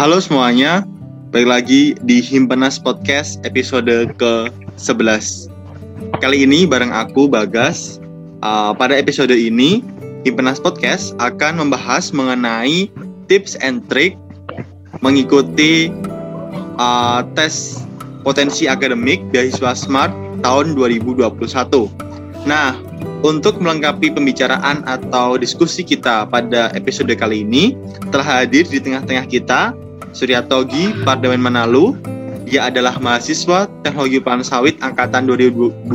Halo semuanya, balik lagi di Himpenas Podcast episode ke-11 Kali ini bareng aku, Bagas. Uh, Pada episode ini, Himpenas Podcast akan membahas mengenai tips and trick Mengikuti uh, tes potensi akademik beasiswa SMART tahun 2021 Nah, untuk melengkapi pembicaraan atau diskusi kita pada episode kali ini, telah hadir di tengah-tengah kita Surya Togi Pardemen Manalu. Dia adalah mahasiswa Teknologi Pangan Sawit angkatan 2020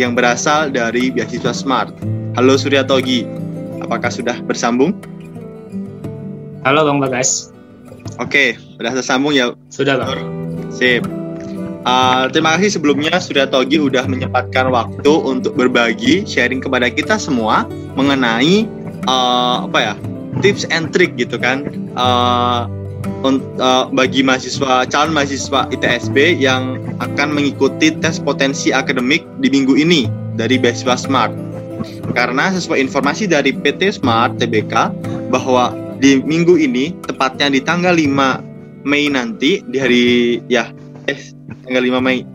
yang berasal dari beasiswa Smart. Halo Surya Togi, apakah sudah bersambung? Halo Bang Bagas. Oke, sudah tersambung ya? Sudah Bang. Sip. Uh, terima kasih sebelumnya Surya Togi udah menyempatkan waktu untuk berbagi sharing kepada kita semua mengenai uh, apa ya tips and trick gitu kan uh, uh, bagi mahasiswa calon mahasiswa ITSB yang akan mengikuti tes potensi akademik di minggu ini dari beasiswa Smart. Karena sesuai informasi dari PT Smart TBK bahwa di minggu ini tepatnya di tanggal 5 Mei nanti di hari ya eh tanggal 5 Mei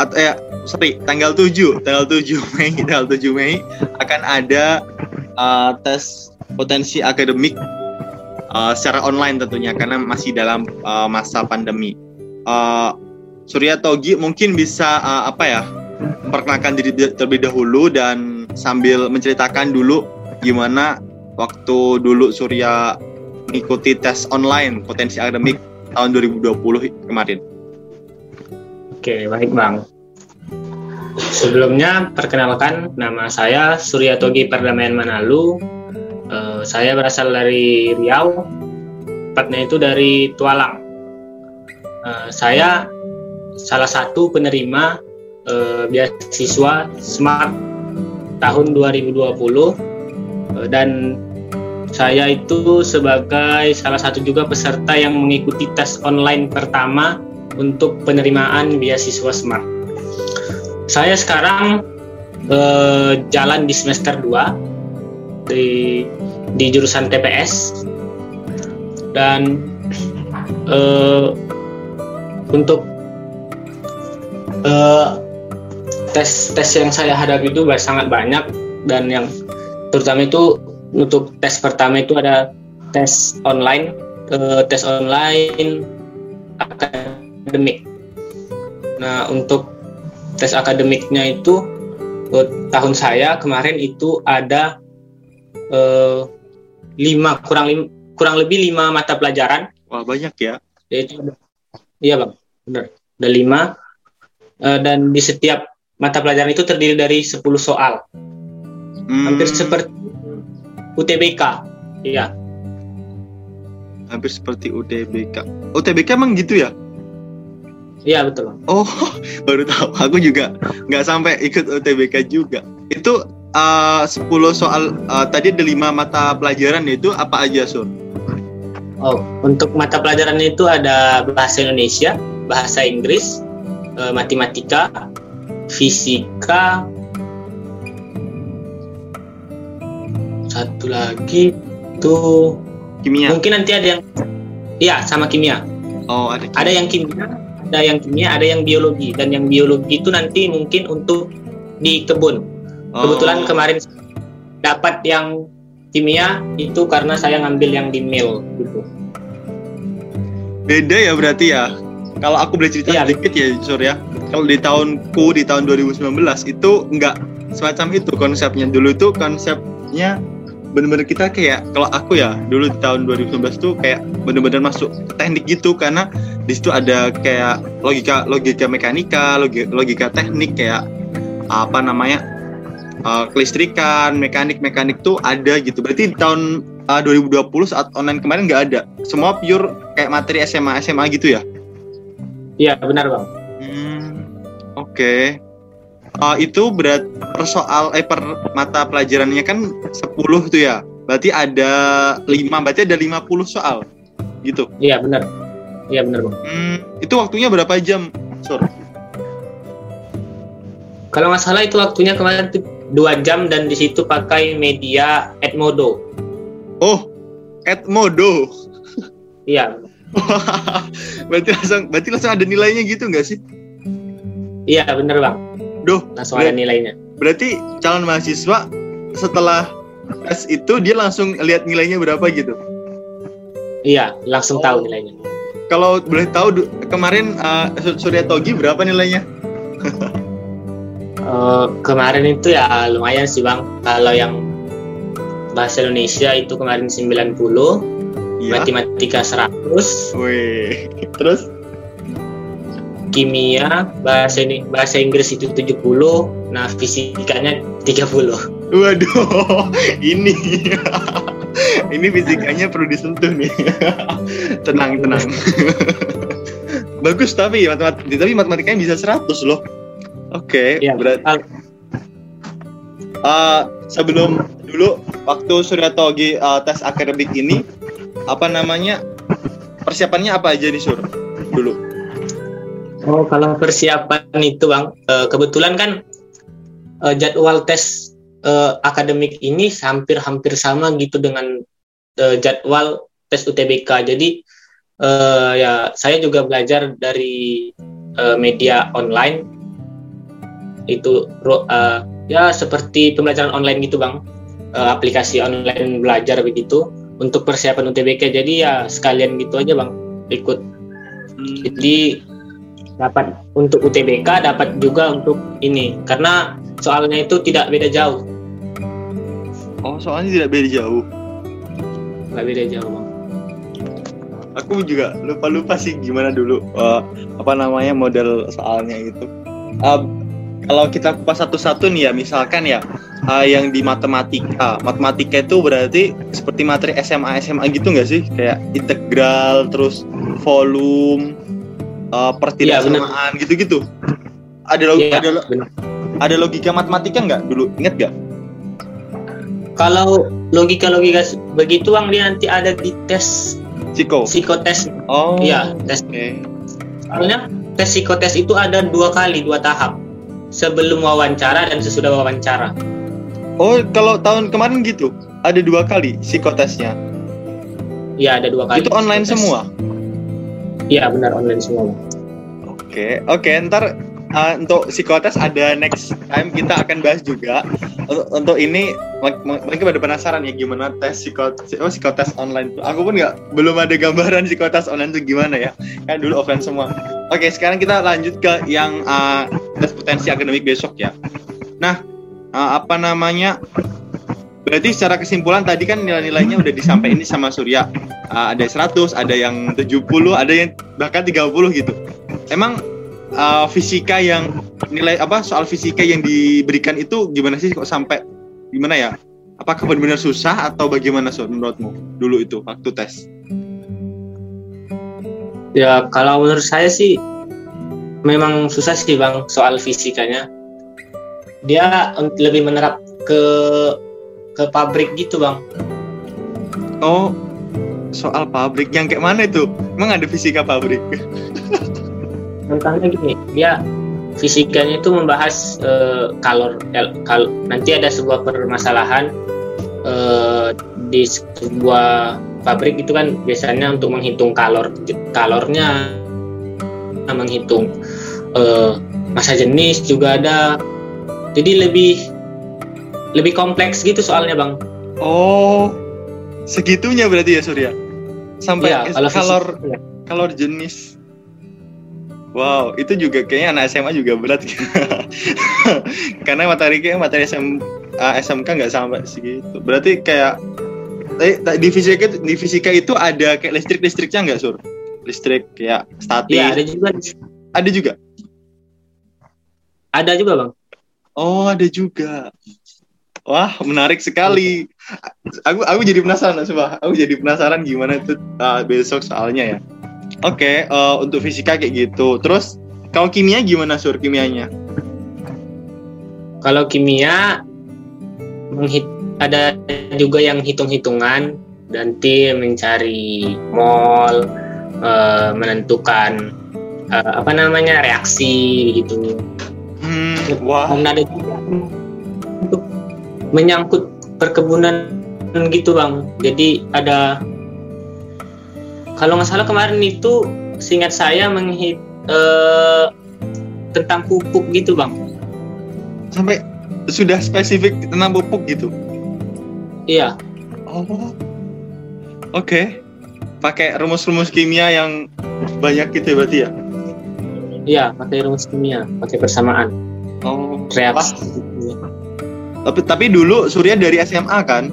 atau ya sorry tanggal 7 tanggal 7 Mei tanggal 7 Mei akan ada uh, tes potensi akademik uh, secara online tentunya karena masih dalam uh, masa pandemi. Uh, Surya Togi mungkin bisa uh, apa ya memperkenalkan diri terlebih dahulu dan sambil menceritakan dulu gimana waktu dulu Surya mengikuti tes online potensi akademik tahun 2020 kemarin. Oke, baik Bang. Sebelumnya perkenalkan nama saya Surya Togi Perdamaian Manalu. Uh, saya berasal dari Riau, tepatnya itu dari Tualang. Uh, saya salah satu penerima uh, beasiswa Smart tahun 2020 uh, dan saya itu sebagai salah satu juga peserta yang mengikuti tes online pertama untuk penerimaan beasiswa Smart. Saya sekarang eh, jalan di semester 2 di di jurusan TPS dan eh, untuk eh, tes tes yang saya hadapi itu sangat banyak dan yang terutama itu untuk tes pertama itu ada tes online, uh, tes online akademik. Nah, untuk tes akademiknya itu uh, tahun saya kemarin itu ada uh, lima kurang lim, kurang lebih lima mata pelajaran. Wah banyak ya? Yaitu, iya bang, benar. Ada lima uh, dan di setiap mata pelajaran itu terdiri dari 10 soal. Hmm. Hampir seperti UTBK. Iya. Hampir seperti UTBK. UTBK emang gitu ya? Iya betul. Oh, baru tahu. Aku juga nggak sampai ikut UTBK juga. Itu uh, 10 soal uh, tadi ada lima mata pelajaran itu apa aja, Sur? Oh, untuk mata pelajaran itu ada bahasa Indonesia, bahasa Inggris, uh, matematika, fisika, satu lagi tuh kimia. Mungkin nanti ada yang Iya, sama kimia. Oh, ada. Kimia. Ada yang kimia, ada yang kimia, ada yang biologi dan yang biologi itu nanti mungkin untuk di kebun. Oh. Kebetulan kemarin dapat yang kimia itu karena saya ngambil yang di mil gitu. Beda ya berarti ya. Kalau aku boleh cerita iya. sedikit ya, Sur ya. Kalau di tahunku di tahun 2019 itu enggak semacam itu konsepnya. Dulu itu konsepnya bener-bener kita kayak kalau aku ya dulu di tahun 2019 tuh kayak bener-bener masuk teknik gitu karena di situ ada kayak logika logika mekanika logika, logika teknik kayak apa namanya uh, kelistrikan mekanik mekanik tuh ada gitu berarti di tahun uh, 2020 saat online kemarin nggak ada semua pure kayak materi SMA SMA gitu ya iya benar bang hmm, oke okay uh, itu berat per soal eh per mata pelajarannya kan 10 tuh ya. Berarti ada 5, berarti ada 50 soal. Gitu. Iya, benar. Iya, benar, Bang. Hmm, itu waktunya berapa jam, Sur? Kalau nggak salah itu waktunya kemarin 2 jam dan di situ pakai media Edmodo. Oh, Edmodo. Iya. berarti langsung berarti langsung ada nilainya gitu nggak sih? Iya bener bang. Duh, langsung ada nilainya. Berarti calon mahasiswa setelah tes itu dia langsung lihat nilainya berapa gitu? Iya, langsung oh. tahu nilainya. Kalau boleh tahu kemarin uh, Surya Togi berapa nilainya? uh, kemarin itu ya lumayan sih bang. Kalau yang bahasa Indonesia itu kemarin 90, ya. matematika 100. Wih. Terus kimia bahasa ini bahasa Inggris itu 70 nah fisikanya 30 waduh ini ini fisikanya perlu disentuh nih tenang tenang bagus tapi matematika tapi matematikanya bisa 100 loh oke okay, ya, berarti uh, sebelum dulu waktu Surya Togi uh, tes akademik ini apa namanya persiapannya apa aja nih Sur? Dulu. Oh kalau persiapan itu bang uh, kebetulan kan uh, jadwal tes uh, akademik ini hampir-hampir sama gitu dengan uh, jadwal tes UTBK jadi uh, ya saya juga belajar dari uh, media online itu uh, ya seperti pembelajaran online gitu bang. Uh, aplikasi online belajar begitu untuk persiapan UTBK. Jadi ya sekalian gitu aja bang ikut. Hmm. jadi dapat untuk UTBK dapat juga untuk ini. Karena soalnya itu tidak beda jauh. Oh soalnya tidak beda jauh. Nggak beda jauh bang. Aku juga lupa lupa sih gimana dulu uh, apa namanya model soalnya gitu. Uh, kalau kita kupas satu-satu nih ya misalkan ya uh, yang di matematika. Matematika itu berarti seperti materi SMA SMA gitu nggak sih? Kayak integral terus volume uh, pertidaksamaan ya, gitu-gitu. Ada log ya, ada, lo ada logika matematika nggak dulu? Inget nggak? Kalau logika logika begitu bang dia nanti ada di tes psiko. psikotes. Oh iya tes. Okay. soalnya tes psikotes itu ada dua kali dua tahap sebelum wawancara dan sesudah wawancara. Oh, kalau tahun kemarin gitu, ada dua kali psikotesnya. Iya, ada dua kali. Itu online psikotes. semua. Iya, benar online semua. Oke, oke, ntar uh, untuk psikotes ada next time kita akan bahas juga. Untuk, untuk ini mungkin pada penasaran ya gimana tes psikotes, oh, psikotes online itu. Aku pun nggak belum ada gambaran psikotes online itu gimana ya. Kan dulu offline semua. Oke, sekarang kita lanjut ke yang uh, tes potensi akademik besok ya. Nah, uh, apa namanya? Berarti secara kesimpulan tadi kan nilai-nilainya udah disampaikan sama Surya. Uh, ada 100, ada yang 70, ada yang bahkan 30 gitu. Emang uh, fisika yang nilai apa soal fisika yang diberikan itu gimana sih kok sampai gimana ya? Apakah benar-benar susah atau bagaimana Sur menurutmu dulu itu waktu tes? Ya kalau menurut saya sih memang susah sih bang soal fisikanya. Dia lebih menerap ke ke pabrik gitu bang. Oh soal pabrik yang kayak mana itu? Emang ada fisika pabrik? Contohnya gini, dia fisikanya itu membahas uh, kalor, kal, nanti ada sebuah permasalahan uh, di sebuah pabrik itu kan biasanya untuk menghitung kalor kalornya menghitung uh, masa jenis juga ada. Jadi lebih lebih kompleks gitu soalnya bang. Oh segitunya berarti ya Surya? Sampai ya, kalau kalor fisik, ya. kalor jenis Wow, itu juga kayaknya anak SMA juga berat karena materi kayak materi SM, uh, SMK nggak sampai segitu. Berarti kayak Eh, di fisika di fisika itu ada kayak listrik listriknya nggak sur? Listrik ya statis. Iya ada juga. Ada juga. Ada juga bang. Oh ada juga. Wah menarik sekali. Aku aku jadi penasaran coba. Aku jadi penasaran gimana itu uh, besok soalnya ya. Oke okay, uh, untuk fisika kayak gitu. Terus kalau kimia gimana sur kimianya? Kalau kimia ada juga yang hitung-hitungan dan tim mencari mall uh, menentukan uh, apa namanya reaksi gitu. Hmm, wah. Dan ada juga untuk menyangkut perkebunan gitu bang. Jadi ada kalau nggak salah kemarin itu seingat saya menghit uh, tentang pupuk gitu bang. Sampai sudah spesifik tentang pupuk gitu? Iya. Oh. Oke. Okay. pakai rumus-rumus kimia yang banyak gitu ya berarti ya? Iya pakai rumus kimia pakai persamaan. Oh. Reaksi. Tapi tapi dulu Surya dari SMA kan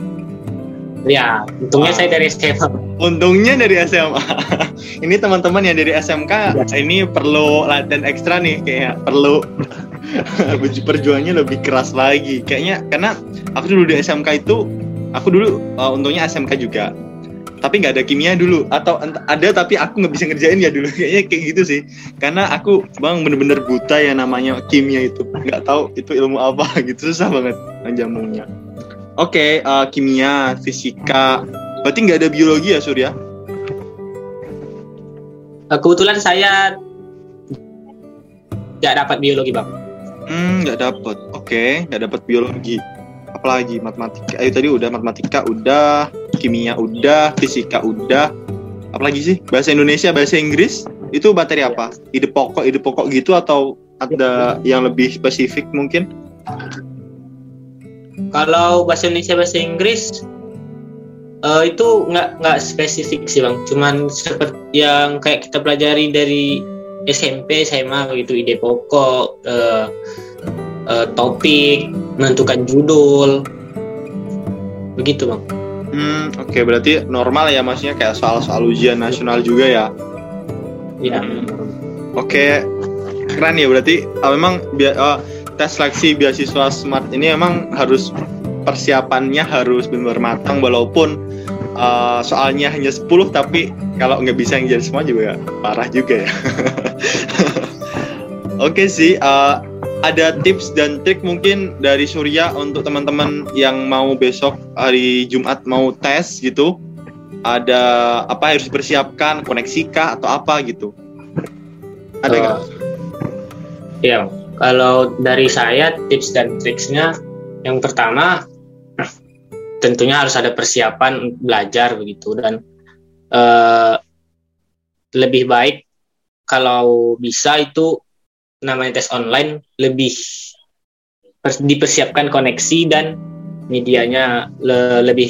Ya, untungnya ah. saya dari SMA. Untungnya dari SMA. ini teman-teman yang dari SMK ya. ini perlu latihan ekstra nih kayak perlu perjuangannya lebih keras lagi. Kayaknya karena aku dulu di SMK itu aku dulu uh, untungnya SMK juga. Tapi nggak ada kimia dulu atau ada tapi aku nggak bisa ngerjain ya dulu kayaknya kayak gitu sih. Karena aku bang bener-bener buta ya namanya kimia itu nggak tahu itu ilmu apa gitu susah banget menjamunya. Oke, okay, uh, eh, kimia, fisika. Berarti nggak ada biologi ya, Surya? Uh, kebetulan saya nggak dapat biologi, bang. Hmm, nggak dapat. Oke, okay, nggak dapat biologi. Apalagi matematika. Ayo tadi udah matematika, udah kimia, udah fisika, udah. Apalagi sih? Bahasa Indonesia, bahasa Inggris. Itu materi apa? Ide pokok, ide pokok gitu atau ada yang lebih spesifik mungkin? Kalau bahasa Indonesia bahasa Inggris uh, itu nggak nggak spesifik sih bang, cuman seperti yang kayak kita pelajari dari SMP, SMA gitu ide pokok, uh, uh, topik, menentukan judul, begitu bang. Hmm, oke okay. berarti normal ya maksudnya kayak soal-soal ujian nasional juga ya? Iya. Hmm. Oke, okay. keren ya berarti. Oh, memang uh, tes seleksi beasiswa smart ini emang harus persiapannya harus benar matang walaupun uh, soalnya hanya 10 tapi kalau nggak bisa ngejar semua juga parah juga ya. Oke okay sih uh, ada tips dan trik mungkin dari Surya untuk teman-teman yang mau besok hari Jumat mau tes gitu. Ada apa harus dipersiapkan koneksi kah atau apa gitu? Ada nggak? Uh, iya kalau dari saya tips dan triksnya yang pertama tentunya harus ada persiapan belajar begitu. Dan uh, lebih baik kalau bisa itu namanya tes online lebih dipersiapkan koneksi dan medianya le lebih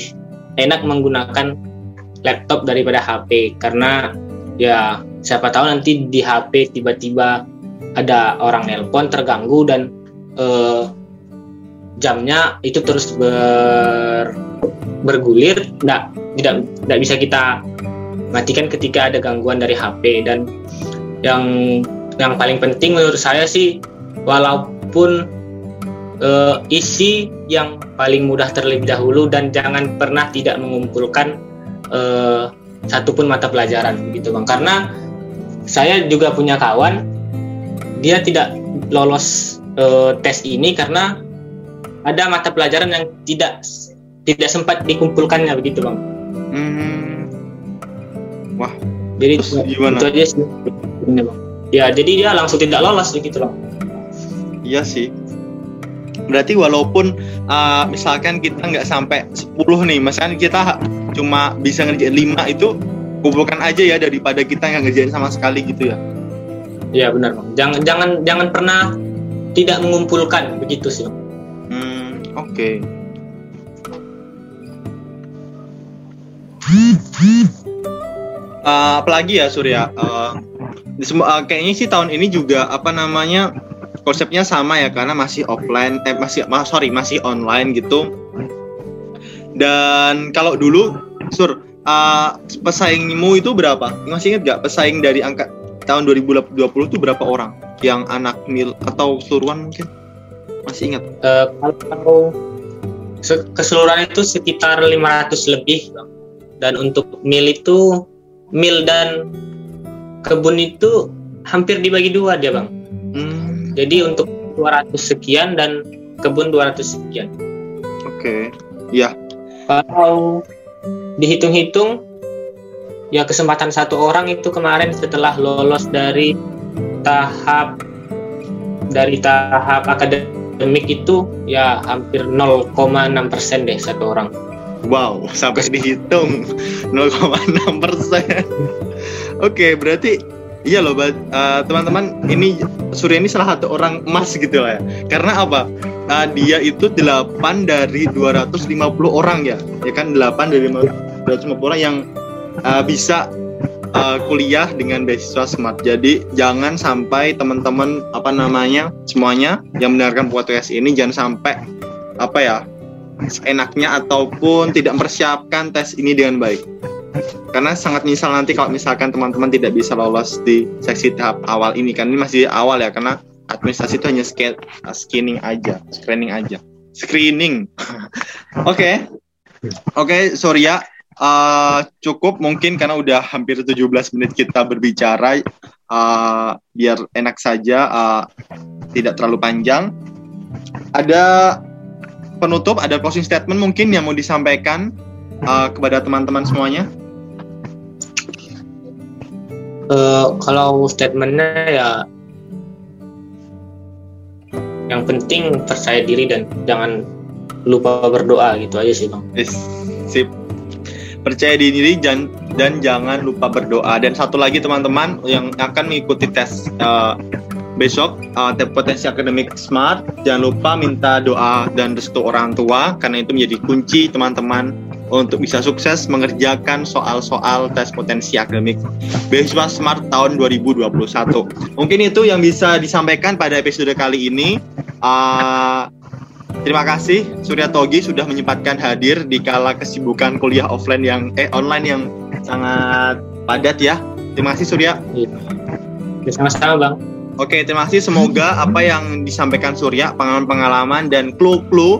enak menggunakan laptop daripada HP karena ya siapa tahu nanti di HP tiba-tiba ada orang nelpon terganggu dan uh, jamnya itu terus ber bergulir tidak tidak tidak bisa kita matikan ketika ada gangguan dari HP dan yang yang paling penting menurut saya sih walaupun uh, isi yang paling mudah terlebih dahulu dan jangan pernah tidak mengumpulkan uh, satupun mata pelajaran gitu bang. Karena saya juga punya kawan dia tidak lolos uh, tes ini karena ada mata pelajaran yang tidak tidak sempat dikumpulkannya begitu bang. Hmm. Wah. Jadi gimana? itu aja sih. Ya jadi dia langsung tidak lolos begitu bang. Iya sih. Berarti walaupun uh, misalkan kita nggak sampai 10 nih, misalkan kita cuma bisa ngerjain 5 itu kumpulkan aja ya daripada kita nggak ngerjain sama sekali gitu ya. Iya benar bang. Jangan jangan jangan pernah tidak mengumpulkan begitu sih. Hmm oke. Okay. Uh, apalagi ya Surya. Uh, uh, kayaknya sih tahun ini juga apa namanya konsepnya sama ya karena masih offline, eh masih ma sorry masih online gitu. Dan kalau dulu Sur, uh, pesaingmu itu berapa? Masih ingat gak pesaing dari angka tahun 2020 itu berapa orang yang anak mil atau keseluruhan mungkin masih ingat? Uh, kalau keseluruhan itu sekitar 500 lebih dan untuk mil itu mil dan kebun itu hampir dibagi dua dia bang. Hmm. Jadi untuk 200 sekian dan kebun 200 sekian. Oke, okay. ya. Kalau dihitung-hitung ya kesempatan satu orang itu kemarin setelah lolos dari tahap dari tahap akademik itu ya hampir 0,6 persen deh satu orang. Wow, sampai dihitung 0,6 persen. Oke, berarti iya loh, uh, teman-teman. Ini Surya ini salah satu orang emas gitu lah ya. Karena apa? Uh, dia itu 8 dari 250 orang ya. Ya kan 8 dari 250 orang yang uh, bisa uh, kuliah dengan beasiswa smart. Jadi jangan sampai teman-teman apa namanya semuanya yang mendengarkan podcast ini jangan sampai apa ya enaknya ataupun tidak mempersiapkan tes ini dengan baik. Karena sangat menyesal nanti kalau misalkan teman-teman tidak bisa lolos di seksi tahap awal ini kan ini masih awal ya karena administrasi itu hanya screening aja, screening aja, screening. Oke, oke, okay. okay, sorry ya, uh, cukup mungkin karena udah hampir 17 menit kita berbicara, uh, biar enak saja, uh, tidak terlalu panjang. Ada penutup ada closing statement mungkin yang mau disampaikan uh, kepada teman-teman semuanya? Uh, kalau statementnya ya yang penting percaya diri dan jangan lupa berdoa gitu aja sih bang. Sip. Percaya diri dan dan jangan lupa berdoa. Dan satu lagi teman-teman yang akan mengikuti tes uh, besok uh, potensi akademik smart jangan lupa minta doa dan restu orang tua karena itu menjadi kunci teman-teman untuk bisa sukses mengerjakan soal-soal tes potensi akademik beasiswa smart tahun 2021 mungkin itu yang bisa disampaikan pada episode kali ini uh, terima kasih Surya Togi sudah menyempatkan hadir di kala kesibukan kuliah offline yang eh online yang sangat padat ya terima kasih Surya iya. sama-sama bang Oke, terima kasih. Semoga apa yang disampaikan Surya, pengalaman-pengalaman dan clue-clue,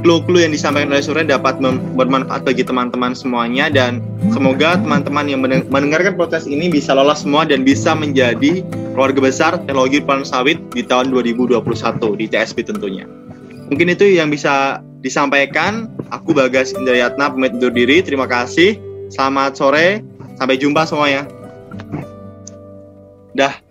clue-clue yang disampaikan oleh Surya dapat bermanfaat bagi teman-teman semuanya dan semoga teman-teman yang mendengarkan proses ini bisa lolos semua dan bisa menjadi keluarga besar teknologi panen sawit di tahun 2021 di TSP tentunya. Mungkin itu yang bisa disampaikan. Aku Bagas Indrayatna pamit undur diri. Terima kasih. Selamat sore. Sampai jumpa semuanya. Dah.